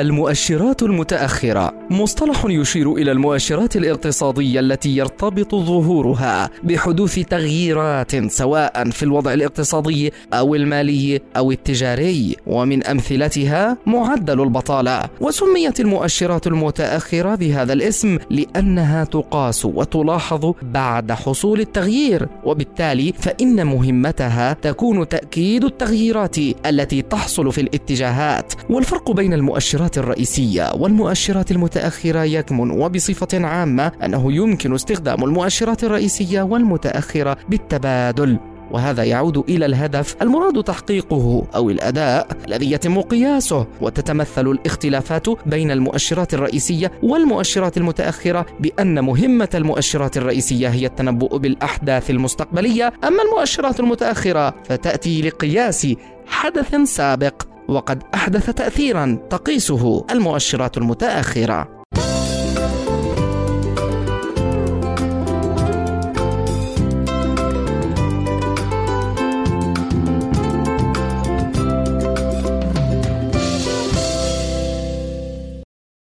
المؤشرات المتأخرة. مصطلح يشير إلى المؤشرات الاقتصادية التي يرتبط ظهورها بحدوث تغييرات سواء في الوضع الاقتصادي أو المالي أو التجاري. ومن أمثلتها معدل البطالة. وسميت المؤشرات المتأخرة بهذا الاسم لأنها تقاس وتلاحظ بعد حصول التغيير. وبالتالي فإن مهمتها تكون تأكيد التغييرات التي تحصل في الاتجاهات. والفرق بين المؤشرات المؤشرات الرئيسية والمؤشرات المتأخرة يكمن وبصفة عامة أنه يمكن استخدام المؤشرات الرئيسية والمتأخرة بالتبادل وهذا يعود إلى الهدف المراد تحقيقه أو الأداء الذي يتم قياسه وتتمثل الاختلافات بين المؤشرات الرئيسية والمؤشرات المتأخرة بأن مهمة المؤشرات الرئيسية هي التنبؤ بالأحداث المستقبلية أما المؤشرات المتأخرة فتأتي لقياس حدث سابق وقد أحدث تاثيرا تقيسه المؤشرات المتأخرة.